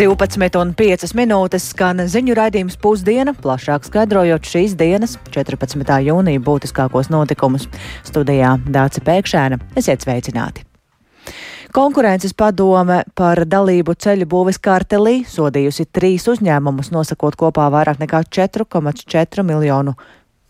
12,5 minūtes skan ziņu raidījums pusdiena, plašāk skaidrojot šīs dienas, 14. jūnija būtiskākos notikumus. Studijā Dāca Pēkšēna. Esiet sveicināti! Konkurences padome par dalību ceļu būvis kartelī sodījusi trīs uzņēmumus, nosakot kopā vairāk nekā 4,4 miljonu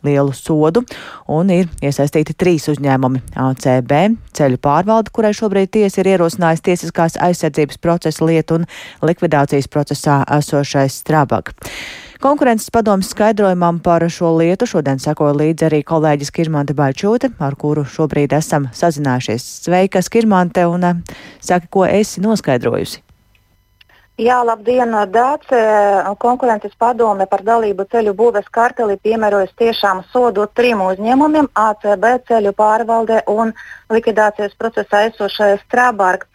lielu sodu, un ir iesaistīti trīs uzņēmumi - ACB, ceļu pārvalde, kurai šobrīd tiesa ir ierosinājusi tiesiskās aizsardzības procesa lietu un likvidācijas procesā esošais Strabag. Konkurences padomas skaidrojumam par šo lietu šodien sekoja līdzi arī kolēģis Kirmante Baļčūte, ar kuru šobrīd esam sazinājušies. Sveika, Kirmante, un eh, saka, ko esi noskaidrojusi? Jā, labdien, Dāce. Konkurences padome par dalību ceļu būves karteli piemērojas tiešām sodot trim uzņēmumiem - ACB ceļu pārvalde un likvidācijas procesā esošais Strābārgs.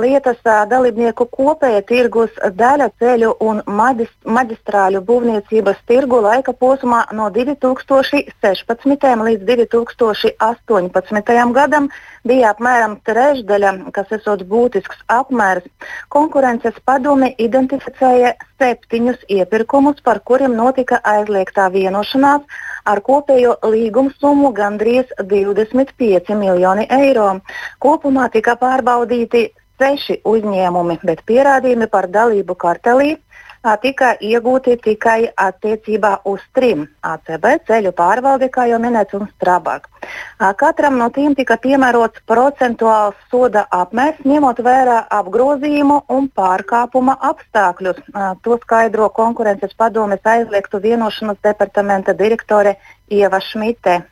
Lietas dalībnieku kopēja tirgus daļa ceļu un maģistrāļu būvniecības tirgu laika posmā no 2016. līdz 2018. gadam bija apmēram trešdaļa, kas esot būtisks apmērs. Konkurences padome Padome identificēja septiņus iepirkumus, par kuriem notika aizliegtā vienošanās ar kopējo līgumu summu gandrīz 25 miljoni eiro. Kopumā tika pārbaudīti seši uzņēmumi, bet pierādījumi par dalību kartelī tika iegūti tikai attiecībā uz trim ACB ceļu pārvaldi, kā jau minēts, un Strabag. Katram no tiem tika piemērots procentuāls soda apmērs, ņemot vērā apgrozījumu un pārkāpuma apstākļus. To skaidro konkurences padomes aizliegtu vienošanas departamenta direktore Ieva Šmite.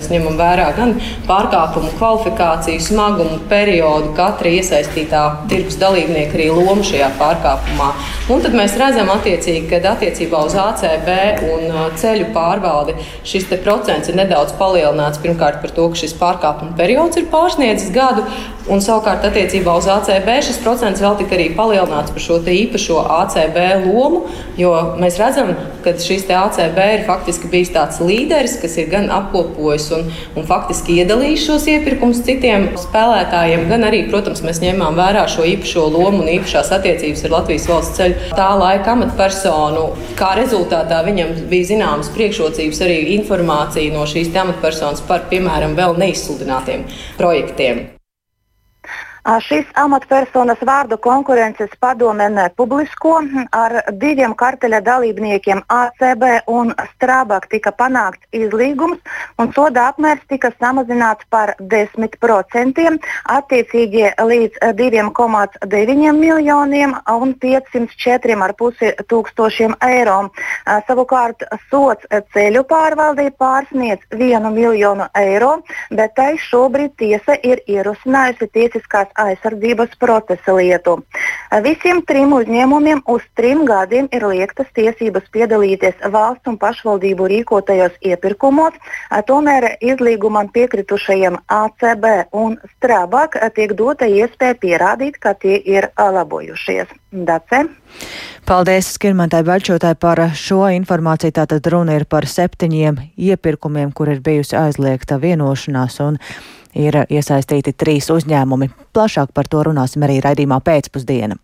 Mēs ņemam vērā gan pārkāpumu kvalifikāciju, smagumu, periodu, katra iesaistītā tirgus dalībnieka arī lomu šajā pārkāpumā. Un tad mēs redzam, ka attiecībā uz ACB un uh, ceļu pārvaldi šis procents ir nedaudz palielināts. Pirmkārt, par to, ka šis pārkāpuma periods ir pārsniedzis gadu, un savukārt attiecībā uz ACB šis procents vēl tika arī palielināts par šo īpašo ACB lomu, jo mēs redzam, ka šis ACB ir faktiski bijis tāds līderis, kas ir gan apkopojis tirgojas un, un faktiski iedalījis šos iepirkumus citiem spēlētājiem, gan arī, protams, mēs ņēmām vērā šo īpašo lomu un īpašās attiecības ar Latvijas valsts ceļu tā laika amatpersonu. Kā rezultātā viņam bija zināmas priekšrocības arī informācija no šīs amatpersonas par, piemēram, vēl neizsludinātiem projektiem. Šis amatpersonas vārdu konkurences padome nepublisko. Ar diviem karteļa dalībniekiem ACB un Strabag tika panākts izlīgums, un soda apmērs tika samazināts par 10%, attiecīgi līdz 2,9 miljoniem un 504,5 tūkstošiem eiro. Savukārt sots ceļu pārvaldī pārsniedz 1 miljonu eiro, bet tai šobrīd tiesa ir ierosinājusi tiesiskās aizsardzības procesa lietu. Visiem trim uzņēmumiem uz trim gadiem ir liektas tiesības piedalīties valsts un pašvaldību rīkotajos iepirkumos, tomēr izlīgumam piekritušajiem ACB un Strabag tiek dota iespēja pierādīt, ka tie ir labojušies. Dace. Paldies Skirmantai Baļķotai par šo informāciju. Tātad runa ir par septiņiem iepirkumiem, kur ir bijusi aizliegta vienošanās un ir iesaistīti trīs uzņēmumi. Plašāk par to runāsim arī raidījumā pēcpusdiena.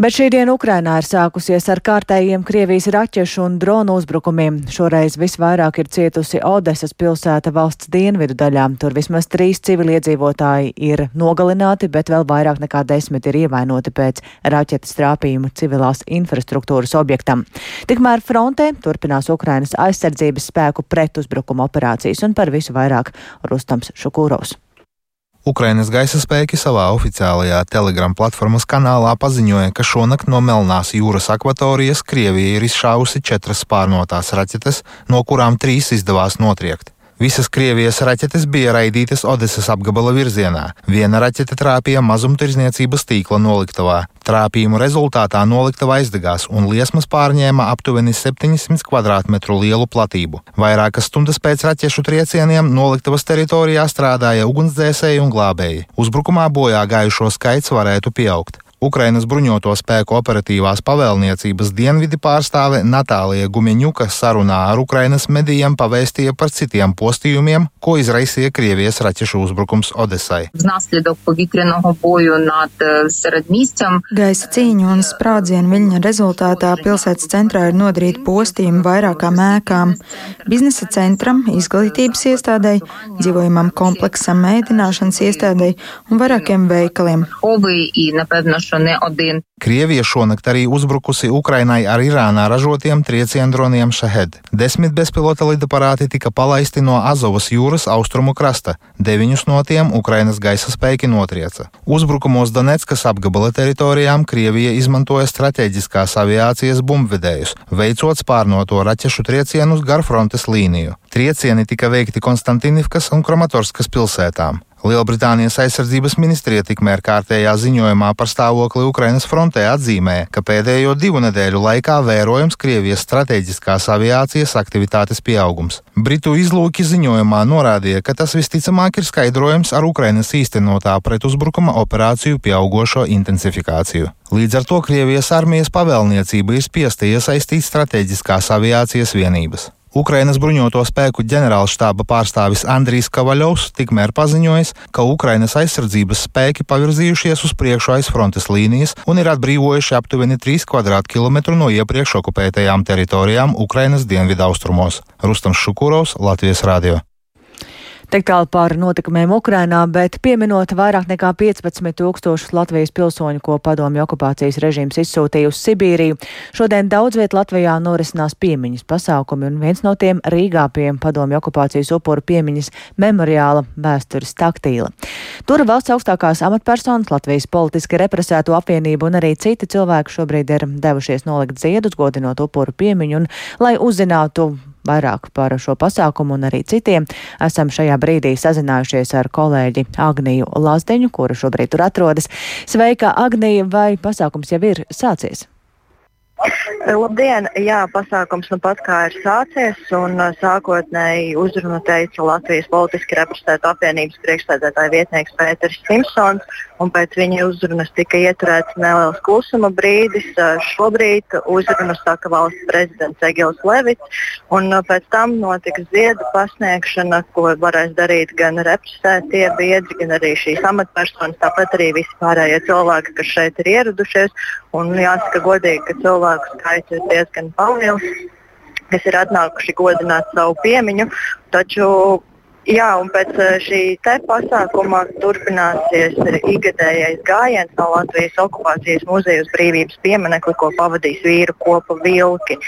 Bet šī diena Ukrainā ir sākusies ar kārtējiem Krievijas raķešu un dronu uzbrukumiem. Šoreiz visvairāk ir cietusi Odesas pilsēta valsts dienvidu daļā. Tur vismaz trīs civiliedzīvotāji ir nogalināti, bet vēl vairāk nekā desmit ir ievainoti pēc raķetes trāpījuma civilās infrastruktūras objektam. Tikmēr frontē turpinās Ukrainas aizsardzības spēku pretuzbrukuma operācijas un par visu vairāk Rustams Šukūros. Ukrainas gaisa spēki savā oficiālajā Telegram platformas kanālā paziņoja, ka šonakt no Melnās jūras akvatorijas Krievija ir izšāvusi četras pārnotās raķetes, no kurām trīs izdevās notriekt. Visas Krievijas raķetes bija raidītas Odesas apgabala virzienā. Viena raķete trāpīja mazumtirdzniecības tīkla noliktavā. Trāpījumu rezultātā noliktava aizdegās un liesmas pārņēma aptuveni 700 km lielu platību. Vairākas stundas pēc raķešu triecieniem noliktavas teritorijā strādāja ugunsdzēsēji un glābēji. Uzbrukumā bojā gājušo skaits varētu pieaugt. Ukrainas bruņoto spēku operatīvās pavēlniecības dienvidi pārstāve Natālija Gumeņuka sarunā ar Ukrainas medijiem pavēstīja par citiem postījumiem, ko izraisīja Krievijas raķešu uzbrukums Odesai. Gaisa cīņu un sprādzienu viļņa rezultātā pilsētas centrā ir nodarīti postījumi vairākām ēkām - biznesa centram, izglītības iestādēji, dzīvojamam kompleksam, mēdināšanas iestādēji un vairākiem veikaliem. Krievija šonakt arī uzbrukusi Ukrainai ar Irānā ražotiem triecienu droniem Šahed. Desmit bezpilota lidaparāti tika palaisti no Azovas jūras austrumu krasta, deviņus no tiem Ukrainas gaisa spēki notrieca. Uzbrukumos Donetskas apgabala teritorijām Krievija izmantoja strateģiskās aviācijas bumbvedējus, veicot spārnoto raķešu triecienus gar frontes līniju. Triecieni tika veikti Konstantinivkas un Kromatorskas pilsētām. Lielbritānijas aizsardzības ministrija tikmēr kārtējā ziņojumā par stāvokli Ukrainas frontē atzīmē, ka pēdējo divu nedēļu laikā vērojams Krievijas strateģiskās aviācijas aktivitātes pieaugums. Britu izlūki ziņojumā norādīja, ka tas visticamāk ir skaidrojams ar Ukrainas īstenotā pretuzbrukuma operāciju pieaugošo intensifikāciju. Līdz ar to Krievijas armijas pavēlniecība ir spiesta iesaistīt strateģiskās aviācijas vienības. Ukrainas bruņoto spēku ģenerālštāba pārstāvis Andrijs Kavaļovs tikmēr paziņojis, ka Ukrainas aizsardzības spēki pavirzījušies uz priekšu aiz frontes līnijas un ir atbrīvojuši aptuveni 3 km no iepriekš okupētajām teritorijām Ukrainas dienvidaustrumos. Rustams Šukurovs, Latvijas Rādio. Tik tālu par notikumiem Ukrainā, bet pieminot vairāk nekā 15 tūkstošus Latvijas pilsoņu, ko padomju okupācijas režīms izsūtīja uz Sibīriju, šodien daudz viet Latvijā norisinās piemiņas pasākumi, un viens no tiem Rīgā pie padomju okupācijas upuru piemiņas memoriāla vēstures taktīla. Tur valsts augstākās amatpersonas, Latvijas politiski represēto apvienību un arī citi cilvēki šobrīd ir devušies nolikt ziedus, godinot upuru piemiņu, un lai uzzinātu Vairāk par šo pasākumu un arī citiem esam šajā brīdī sazinājušies ar kolēģi Agniju Lazdeņu, kura šobrīd tur atrodas. Sveika, Agnija, vai pasākums jau ir sācies? Labdien! Jā, pasākums nu pat kā ir sācies, un uh, sākotnēji uzrunu teica Latvijas politiski reprezentēta apvienības priekšsēdētāja vietnieks Pēters Simpsons, un pēc viņa uzrunas tika ieturēts neliels klusuma brīdis. Šobrīd uzrunu saka valsts prezidents Egils Levits, un pēc tam notiks ziedu pasniegšana, ko varēs darīt gan reprezentētie biedri, gan arī šīs amatpersonas, tāpat arī visi pārējie cilvēki, kas šeit ir ieradušies. Un jāsaka godīgi, ka cilvēku skaits ir diezgan liels, kas ir atnākuši godināt savu piemiņu. Taču Jā, un pēc eh, šī pasākuma turpināsies ikgadējais gājiens no Latvijas okupācijas muzeja uz brīvības pieminekli, ko pavadīs vīru kopa vilki.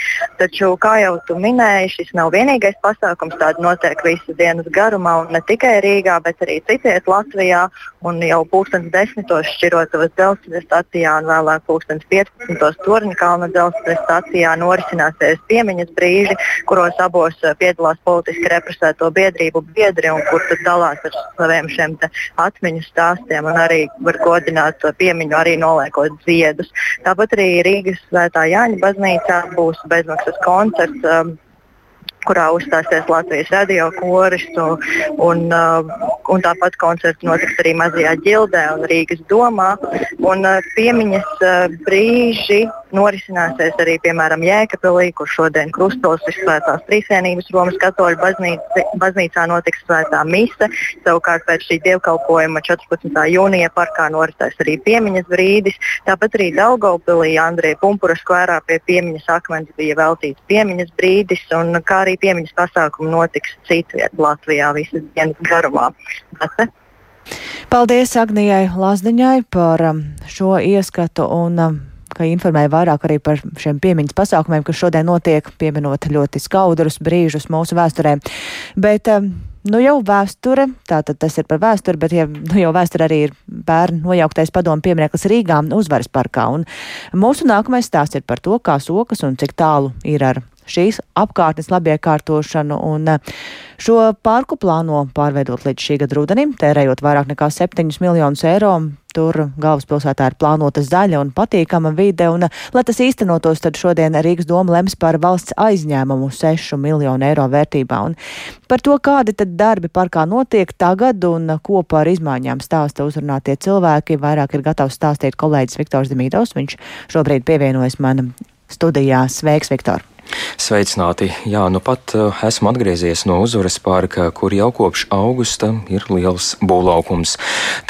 Taču, kā jau tu minēji, šis nav vienīgais pasākums. Tāda notiek visu dienas garumā, un ne tikai Rīgā, bet arī citiet Latvijā. Un jau pūkstens desmitos šķirotavas dzelzceļa stacijā un vēlāk pūkstens 15. Torņkalna dzelzceļa stacijā norisināsies piemiņas brīži, kuros abos eh, piedalās politiski represēto biedrību biedri un kur dalās ar saviem šiem atmiņu stāstiem un arī var godināt piemiņu, arī noliekot ziedus. Tāpat arī Rīgas Svētā Jāņa baznīcā būs bezmaksas koncerts. Um, kurā uzstāsies Latvijas radio koris. Un, un, uh, un tāpat koncerts notiks arī Mazajā ģildē un Rīgas domā. Un, uh, piemiņas uh, brīži norisināsies arī piemēram Jēkabīlī, kur šodien Krustols ir svētās trīsvienības Romas katoļu baznīca, baznīcā notiks svētā mise. Savukārt pēc šī dievkalpojuma 14. jūnija parkā noritēs arī piemiņas brīdis. Tāpat arī Daugavpilī Andrija Pumpura skvērā pie piemiņas akmens bija veltīts piemiņas brīdis. Un, kā arī piemiņas pasākumi notiks citviet Latvijā visas dienas garumā. Bate? Paldies Agnijai Lazdiņai par um, šo ieskatu un um, ka informēja vairāk arī par šiem piemiņas pasākumiem, kas šodien notiek, pieminot ļoti skaudrus brīžus mūsu vēsturē. Bet, um, Nu jau vēsture, tātad tas ir par vēsturi, bet ja, nu jau vēsture arī ir bērnu nojauktais padomu piemineklis Rīgā uzvaras parkā. Un mūsu nākamais stāsts ir par to, kā sokas un cik tālu ir ar šīs apkārtnes labiekārtošanu. Un, Šo parku plāno pārveidot līdz šī gada rudenim, tērējot vairāk nekā 7 miljonus eiro. Tur galvaspilsētā ir plānota zaļa un patīkama vide, un, lai tas īstenotos, tad šodien Rīgas doma lems par valsts aizņēmumu 6 miljonu eiro vērtībā. Un par to, kādi tad darbi parkā notiek tagad un ko par izmaiņām stāsta uzrunātie cilvēki, vairāk ir gatavs stāstīt kolēģis Viktors Dimīdovs. Viņš šobrīd pievienojas man studijā. Sveiks, Viktor! Sveicināti! Jā, nu pat uh, esmu atgriezies no uzvaras parka, kur jau kopš augusta ir liels būvlaukums.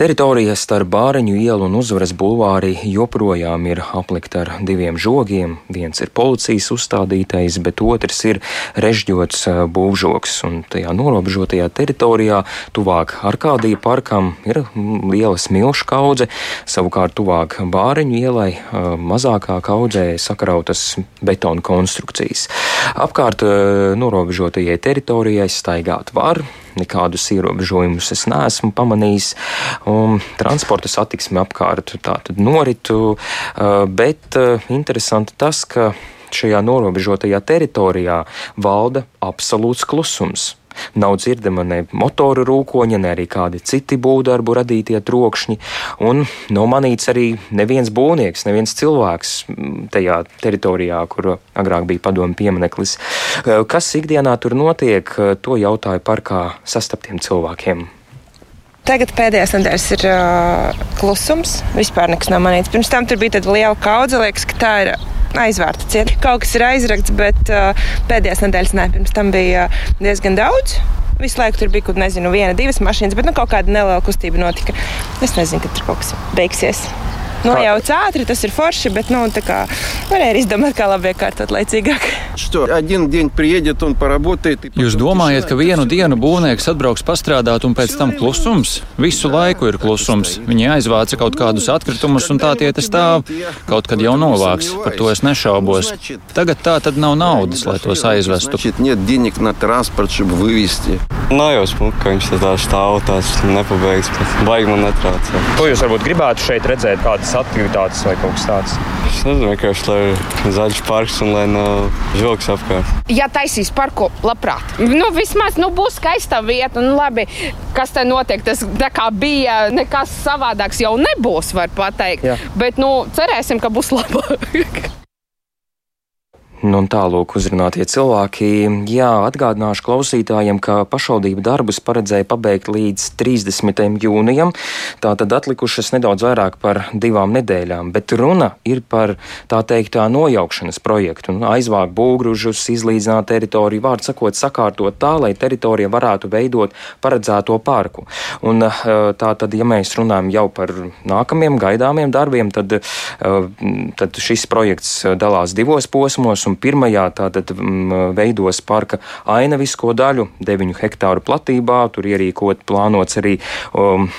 Teritorija starp Bāriņu ielu un uzvaras bulvāri joprojām ir aplikta ar diviem žogiem. Viens ir policijas uzstādītais, bet otrs ir režģots uh, būvžoks. Un tajā norobežotajā teritorijā, tuvāk Arkādija parkam, ir liela smilšu kaudze, savukārt tuvāk Bāriņu ielai uh, mazākā kaudzē sakrautas betona konstrukcijas valstīs. Apkārt eh, norobežotajai teritorijai staigāt var, nekādus ierobežojumus es neesmu pamanījis. Um, transporta satiksme apkārt tātad noritu, uh, bet uh, interesanti tas, ka šajā norobežotajā teritorijā valda absolūts klusums. Nav dzirdama ne motoru rūkoņa, ne arī kādi citi būvdarbu radītie trokšņi, un nav manīts arī neviens būvnieks, neviens cilvēks tajā teritorijā, kur agrāk bija padomu piemineklis. Kas ikdienā tur notiek, to jautāju parkā sastaptiem cilvēkiem. Tagad pēdējās nedēļas ir uh, klusums. Vispār nekas nav manīts. Pirms tam tur bija tāda liela kaudze. Liekas, ka tā ir aizvērta cieta. Kaut kas ir aizrakts, bet uh, pēdējās nedēļas nē, pirms tam bija uh, diezgan daudz. Visu laiku tur bija kaut nezinu, viena, divas mašīnas, bet nu, kaut kāda neliela kustība notika. Es nezinu, kad tur kaut kas beigsies. Nojauc ātri, tas ir forši, bet nu, varēja izdomāt, kā labi iekārtot laicīgāk. Jūs domājat, ka vienu dienu būvnieks atbrauks pastrādāt un pēc tam klusums? Visu laiku ir klusums. Viņi aizvāca kaut kādus atkritumus un tā tie te stāv. Kaut kad jau novāks, par to es nešaubos. Tagad tā tad nav naudas, lai tos aizvestu. Nav jau smuka, ka viņš tā stāv, tās nepabeigts, bet baigi man netraucē. Ko jūs varbūt gribētu šeit redzēt, kādas aktivitātes vai kaut kas tāds? Es nezinu, vienkārši lai ir zaļš parks un lai nav žoks apkārt. Ja taisīs parku, labprāt. Nu, vismaz nu, būs skaista vieta, un labi, kas te notiek. Tas kā bija, nekas savādāks jau nebūs, var pateikt. Jā. Bet nu, cerēsim, ka būs labāk. Nu, un tālāk uzrunātie cilvēki. Jā, atgādināšu klausītājiem, ka pašvaldība darbus paredzēja pabeigt līdz 30. jūnijam. Tā tad atlikušas nedaudz vairāk par divām nedēļām, bet runa ir par tā teiktā nojaukšanas projektu. Nu, aizvākt būgružus, izlīdzināt teritoriju, vārdu sakot, sakārtot tā, lai teritorija varētu veidot paredzēto parku. Un eh, tā tad, ja mēs runājam jau par nākamiem gaidāmiem darbiem, tad, eh, tad šis projekts dalās divos posmos un pirmajā tātad m, veidos parka ainavisko daļu, 9 hektāru platībā, tur ierīkot plānots arī um,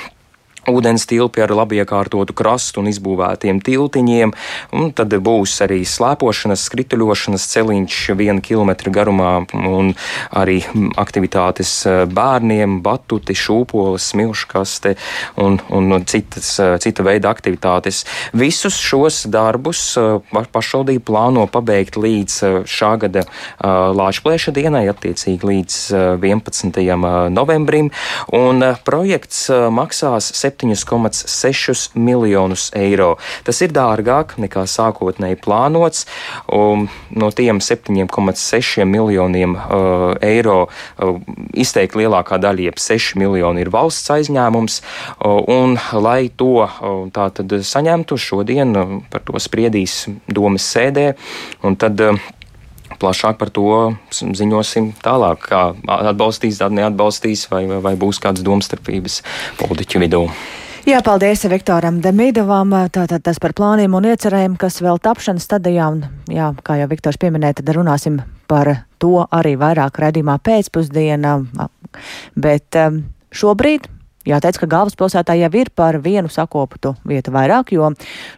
ūdens tilpi ar labi iekārtotu krastu un izbūvētiem tiltiņiem, un tad būs arī slēpošanas, skrituļošanas celiņš viena kilometra garumā, un arī aktivitātes eh, bērniem, batuti, šūpoles, smilškaste un, un citas, eh, cita veida aktivitātes. Visus šos darbus eh, pašvaldība plāno pabeigt līdz šā gada Lāčplēša dienai, attiecīgi līdz 11. novembrim, un projekts maksās 7 7,6 miljonus eiro. Tas ir dārgāk nekā sākotnēji plānots. Um, no tiem 7,6 miljoniem uh, eiro uh, izteikti lielākā daļa, jeb 6 miljoni, ir valsts aizņēmums. Uh, un, lai to uh, tātad saņemtu, šodien uh, par to spriedīs domas sēdē. Un tad, uh, plašāk par to ziņosim tālāk, kā atbalstīs, neatbalstīs, vai, vai, vai būs kādas domstarpības politiķu vidū. Jā, paldies Viktoram Demīdovam. Tātad tas par plāniem un iecerējumu, kas vēl tapšanas stadijā. Un, jā, kā jau Viktors pieminēja, tad runāsim par to arī vairāk redzīmā pēcpusdienā. Bet um, šobrīd Jāteic, ka galvaspilsētā jau ir par vienu sakoputu vietu vairāk, jo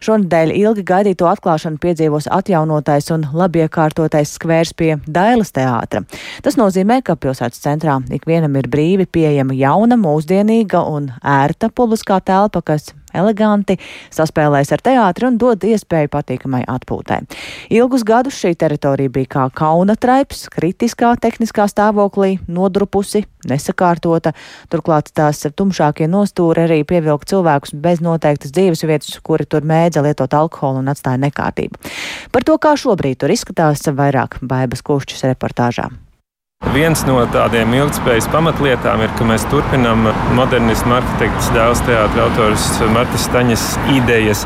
šonadēļ ilgi gaidīto atklāšanu piedzīvos atjaunotais un labiekārtotais skvērs pie Dailas teātra. Tas nozīmē, ka pilsētas centrā ikvienam ir brīvi pieejama jauna, mūsdienīga un ērta publiskā telpa, kas eleganti, saspēlēs ar teātri un dod iespēju patīkamai atpūtai. Ilgus gadus šī teritorija bija kā kauna traips, kritiskā tehniskā stāvoklī, nodrupusi, nesakārtota. Turklāt tās tumšākie nostūri arī pievilka cilvēkus bez noteiktas dzīvesvietas, kuri tur mēdza lietot alkoholu un atstāja nekārtību. Par to, kā šobrīd tur izskatās, vairāk Baibas Kušķis reportāžā. Viens no tādiem ilgspējas pamatlietām ir, ka mēs turpinām modernismu arhitekts dēls teātris autors Martas Staņas idejas.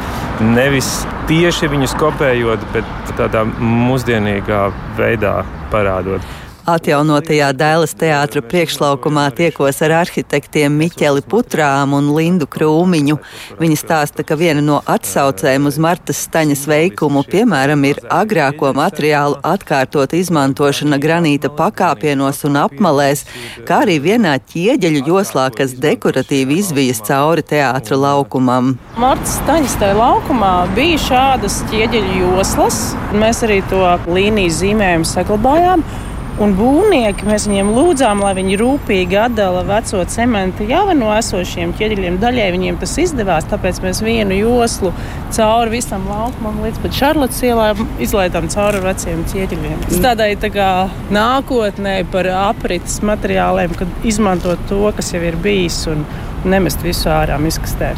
Nevis tieši viņus kopējot, bet tādā mūsdienīgā veidā parādot. Atjaunotajā Dēlas teātra priekšlaukumā tiekos ar arhitektiem Miķeli Putrām un Lindu Krūmiņu. Viņi stāsta, ka viena no atsaucēm uz Martas Staņas veikumu, piemēram, ir agrāko materiālu atkārtot izmantošana granīta pakāpienos un apmalēs, kā arī vienā ķieģeļu joslā, kas dekoratīvi izvijas cauri teātra laukumam. Martas Staņas tajā laukumā bija šādas ķieģeļu joslas, mēs arī to līniju zīmējumu saglabājām. Un būvnieki mēs viņiem lūdzām, lai viņi rūpīgi atdala veco cementu jau no esošiem ķieģeļiem. Daļai viņiem tas izdevās, tāpēc mēs vienu joslu cauri visam laukumam līdz pat Šarlotas ielai izlaidām cauri veciem ķieģeļiem. Tas tādai tā kā nākotnē par aprites materiāliem, kad izmantot to, kas jau ir bijis. Un, nemest visu ārā miskastē.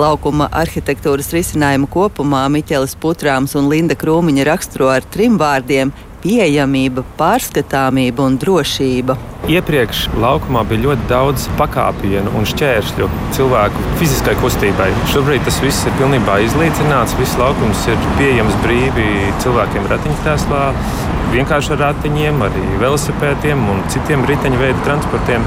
Laukuma arhitektūras risinājumu kopumā Miķelis Putrāms un Linda Krūmiņa raksturo ar trim vārdiem pieejamība, pārskatāmība un drošība. Iepriekš laukumā bija ļoti daudz pakāpienu un šķēršļu cilvēku fiziskai kustībai. Šobrīd tas viss ir pilnībā izlīdzināts. Viss laukums ir pieejams brīvi cilvēkiem ratiņkrēslā, vienkārši ar ratiņiem, arī velosipēdiem un citiem riteņveidu transportiem.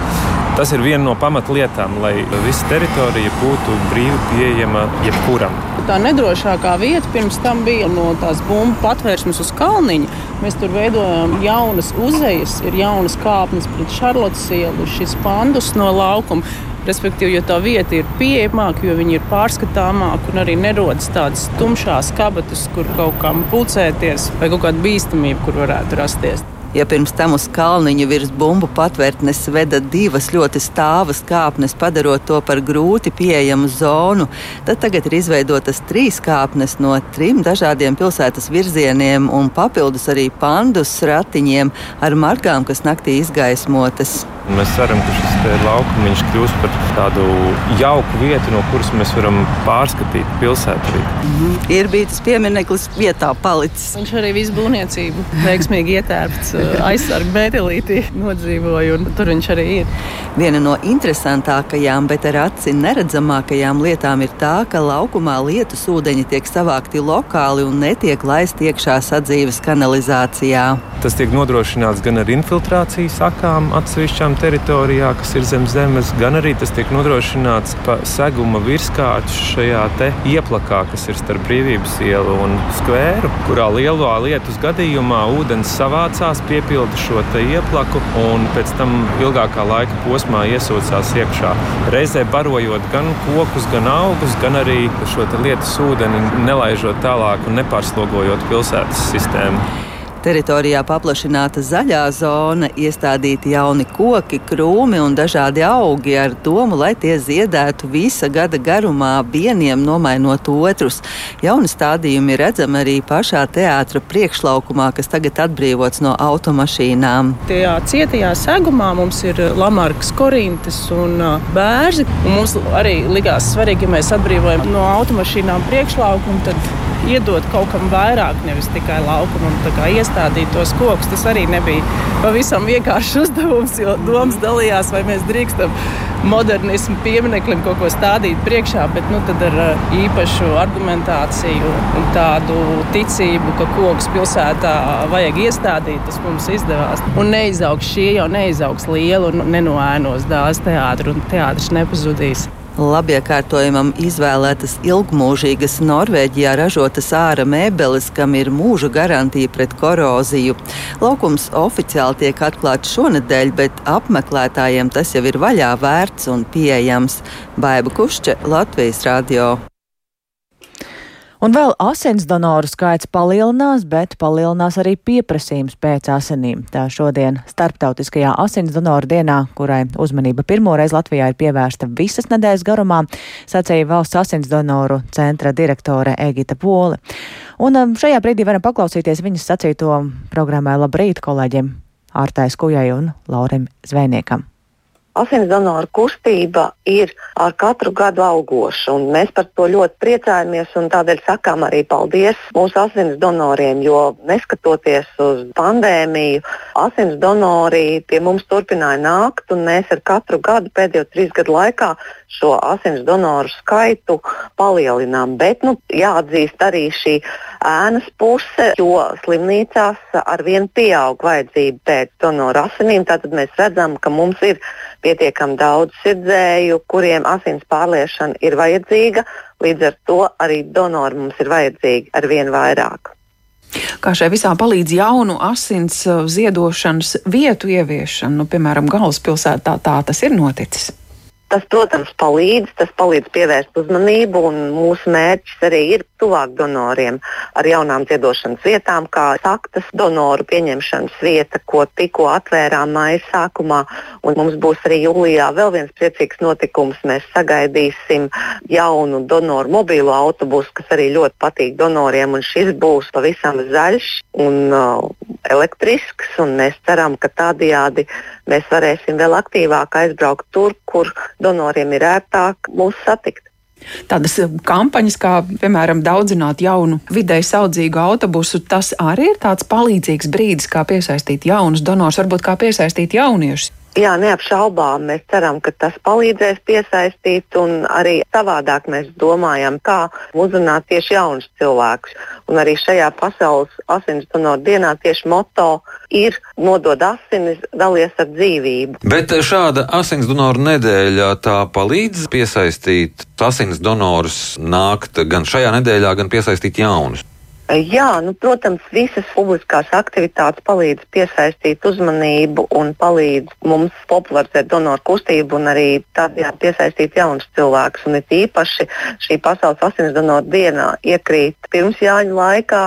Tas ir viena no pamatlietām, lai visa teritorija būtu brīvi pieejama jebkuram. Tā nedrošākā vieta pirms tam bija no tās bumbu patvērsmes uz kalniņa. Mēs tur veidojam jaunas uzejas, ir jaunas kāpnes pret Šarlotas ielu, šis pandus no laukuma. Respektīvi, jo tā vieta ir pieejamāka, jo viņi ir pārskatāmāki un arī nerodas tādas tumšās kabatas, kur kaut kam pulcēties vai kaut kāda bīstamība, kur varētu rasties. Ja pirms tam uz kalniņa virs bumbu patvērtnes veda divas ļoti stāvas kāpnes, padarot to par grūti pieejamu zonu, tad tagad ir izveidotas trīs kāpnes no trim dažādiem pilsētas virzieniem un papildus arī pandus ratiņiem ar margām, kas naktī izgaismotas. Mēs ceram, ka šis laukums kļūs par tādu jauku vietu, no kuras mēs varam pārskatīt pilsētu. Mm -hmm. Ir bijis tas piemineklis vietā palicis. Viņš arī visu būvniecību veiksmīgi ietērpts aizsargu mētelītī nodzīvoja, un tur viņš arī ir. Viena no interesantākajām, bet ar aci neredzamākajām lietām ir tā, ka laukumā lietus ūdeņi tiek savākti lokāli un netiek laisti iekšā sadzīves kanalizācijā. Tas tiek nodrošināts gan ar infiltrācijas sakām atsevišķām teritorijā, kas ir zem zemes, gan arī tas tiek nodrošināts pa seguma virskārtu šajā ieplakā, kas ir starp brīvības ielu un skvēru, kurā lielā lietus gadījumā ūdens savācās, piepilda šo ieplaku un pēc tam ilgākā laika posmā iesūcās iekšā. Reizē barojot gan kokus, gan augus, gan arī šo lietus ūdeni nelaižot tālāk un nepārslogojot pilsētas sistēmu. Teritorijā paplašināta zaļā zona, iestādīti jauni koki, krūmi un dažādi augi ar domu, lai tie ziedētu visa gada garumā, vieniem nomainot otrus. Jauni stādījumi redzami arī pašā teātra priekšlaukumā, kas tagad atbrīvots no automašīnām. Tajā cietajā segumā mums ir Lamarkas, Korintas un Bērzi. Un mums arī likās svarīgi, ja mēs atbrīvojam no automašīnām priekšlaukumu, tad iedot kaut kam vairāk, nevis tikai laukumam, kā iestādīt tos kokus. Tas arī nebija pavisam vienkāršs uzdevums, jo domas dalījās, vai mēs drīkstam modernismu piemineklim kaut ko stādīt priekšā, bet nu, ar īpašu argumentāciju un tādu ticību, ka kokus pilsētā vajag iestādīt, tas mums izdevās. Un neizaugs šie jau neizaugs lielu un nenoēnos dāzes teātru, un teātris nepazudīs. Labiekārtojumam izvēlētas ilgmūžīgas Norvēģijā ražotas ārā mēbeles, kam ir mūža garantija pret koroziju. Laukums oficiāli tiek atklāts šonadēļ, bet apmeklētājiem tas jau ir vaļā vērts un pieejams. Baiba Kušķe, Latvijas radio. Un vēl asins donoru skaits palielinās, bet palielinās arī pieprasījums pēc asinīm. Tā šodien starptautiskajā asins donoru dienā, kurai uzmanība pirmoreiz Latvijā ir pievērsta visas nedēļas garumā, sacīja valsts asins donoru centra direktore Egita Poli. Un um, šajā brīdī varam paklausīties viņas sacīto programmai Labrīt kolēģiem Ārtai Skujai un Laurim Zvejniekam asins donoru kustība ir ar katru gadu augoša. Mēs par to ļoti priecājamies un tādēļ sakām arī paldies mūsu asins donoriem, jo neskatoties uz pandēmiju, asins donori pie mums turpināja nākt un mēs ar katru gadu pēdējo trīs gadu laikā šo asins donoru skaitu palielinām. Bet nu, jāatzīst arī šī ēnas puse, jo slimnīcās arvien pieaug vajadzība pēc donoru asinīm. Tātad mēs redzam, ka mums ir pietiekami daudz sirdzēju, kuriem asins pārliešana ir vajadzīga. Līdz ar to arī donori mums ir vajadzīgi ar vien vairāk. Kā šai visā palīdz jaunu asins uh, ziedošanas vietu ieviešana, nu, piemēram, galvaspilsētā tā tas ir noticis. Tas, protams, palīdz, tas palīdz pievērst uzmanību, un mūsu mērķis arī ir tuvāk donoriem ar jaunām ziedošanas vietām, kā saktas donoru pieņemšanas vieta, ko tikko atvērām mājas sākumā. Mums būs arī jūlijā vēl viens priecīgs notikums. Mēs sagaidīsim jaunu donoru mobīlo autobusu, kas arī ļoti patīk donoriem, un šis būs pavisam zaļš un uh, elektrisks, un mēs ceram, ka tādajādi mēs varēsim vēl aktīvāk aizbraukt tur, kur donoriem ir ērtāk mūs satikt. Tādas eh, kampaņas, kā piemēram daudzināt jaunu, vidēji saudzīgu autobusu, tas arī ir tāds palīdzīgs brīdis, kā piesaistīt jaunus donors, varbūt kā piesaistīt jauniešus. Jā, neapšaubām mēs ceram, ka tas palīdzēs piesaistīt, un arī savādāk mēs domājam, kā uzrunāt tieši jaunus cilvēkus. Un arī šajā pasaules asins donoru dienā tieši moto ir nodod asinis, dalies ar dzīvību. Bet šāda asins donoru nedēļa tā palīdz piesaistīt asins donorus nākt gan šajā nedēļā, gan piesaistīt jaunus. Jā, nu, protams, visas publiskās aktivitātes palīdz piesaistīt uzmanību un palīdz mums popularizēt donoru kustību un arī tādējādi piesaistīt jaunus cilvēkus. Un it īpaši šī pasaules asins donoru dienā iekrīt pirms Jāņa laikā,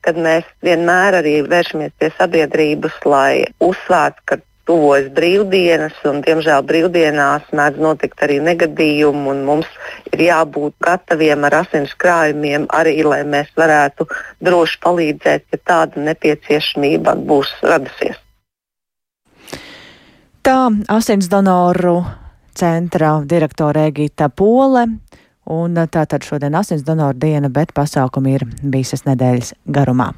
kad mēs vienmēr arī vēršamies pie sabiedrības, lai uzsvērtu, ka tuvojas brīvdienas, un, diemžēl, brīvdienās mēdz notikt arī negadījumi, un mums ir jābūt gataviem ar asins krājumiem, arī lai mēs varētu droši palīdzēt, ja tāda nepieciešamība būs radusies. Tā asins donoru centra direktore Egita Pole. Un tātad šodien asins donoru diena, bet pasākumi ir visas nedēļas garumā.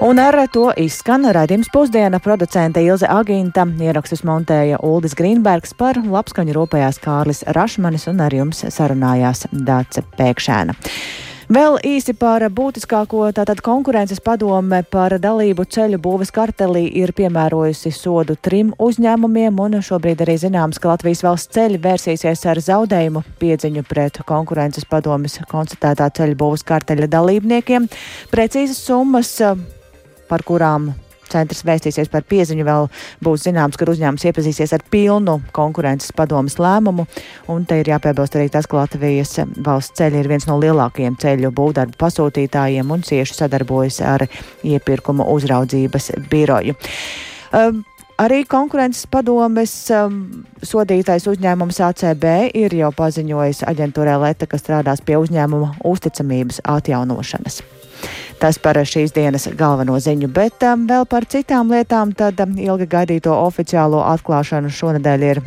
Un ar to izskan raidījums pusdiena producente Ilze Aginta, ierakstus montēja Uldis Grīnbergs par labskaņu rūpējās Kārlis Rašmanis un ar jums sarunājās Dāce Pēkšēna. Vēl īsi par būtiskāko tātad konkurences padome par dalību ceļu būves kartelī ir piemērojusi sodu trim uzņēmumiem, un šobrīd arī zināms, ka Latvijas valsts ceļi vērsīsies ar zaudējumu piedziņu pret konkurences padomes konstatētā ceļu būves karteļa dalībniekiem. Precīzas summas par kurām centrs vēstīsies par pieziņu, vēl būs zināms, ka uzņēmums iepazīsies ar pilnu konkurences padomas lēmumu. Un te ir jāpiebilst arī tas, ka Latvijas valsts ceļi ir viens no lielākajiem ceļu būvdarbu pasūtītājiem un cieši sadarbojas ar iepirkuma uzraudzības biroju. Um, Arī konkurences padomes um, sodītais uzņēmums ACB ir jau paziņojis aģentūrē Leta, ka strādās pie uzņēmuma uzticamības atjaunošanas. Tas par šīs dienas galveno ziņu, bet um, vēl par citām lietām. Tad um, ilgi gaidīto oficiālo atklāšanu šonadēļ ir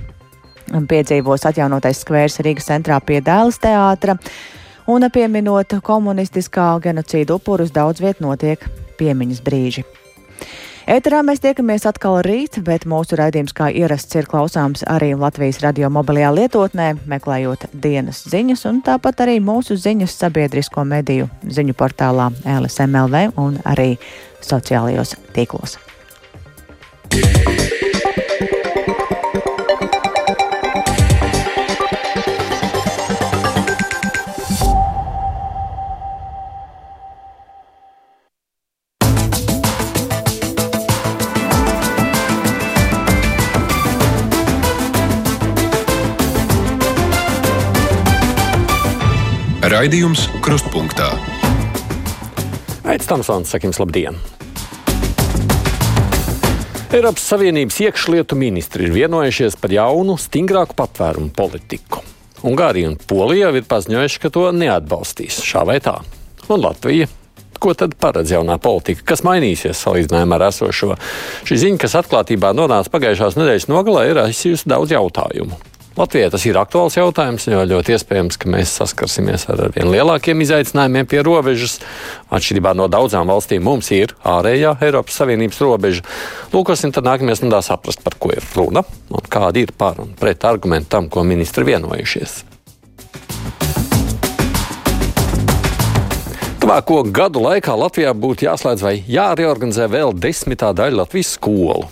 piedzīvos atjaunotais skvērs Rīgas centrā pie Dēls teātra. Un pieminot komunistiskā genocīda upurus, daudz viet notiek piemiņas brīži. Ēterā mēs tiekamies atkal rīt, bet mūsu raidījums kā ierasts ir klausāms arī Latvijas radio mobilajā lietotnē, meklējot dienas ziņas un tāpat arī mūsu ziņas sabiedrisko mediju ziņu portālā LSMLV un arī sociālajos tīklos. Yeah. Raidījums Krustpunktā. Aizsmeļamies, Tamsons, sakim, labdien! Eiropas Savienības iekšlietu ministri ir vienojušies par jaunu, stingrāku patvērumu politiku. Ungārija un Polija jau ir paziņojuši, ka to neatbalstīs šā vai tā. Un Latvija ko tad paredz jaunā politika, kas mainīsies salīdzinājumā ar esošo. Šī ziņa, kas atklātībā nonāca pagājušās nedēļas nogalē, ir aizsījusi daudz jautājumu. Latvijai tas ir aktuāls jautājums, jo ļoti iespējams, ka mēs saskarsimies ar vien lielākiem izaicinājumiem pie robežas. Atšķirībā no daudzām valstīm mums ir ārējā Eiropas Savienības robeža. Lūkosim, tad nākamajās nedēļās saprast, par ko ir runa un kādi ir par un pret argumenti tam, ko ministri vienojušies. Tuvāko gadu laikā Latvijā būtu jāslēdz vai jāreorganizē vēl desmitā daļa Latvijas skolu.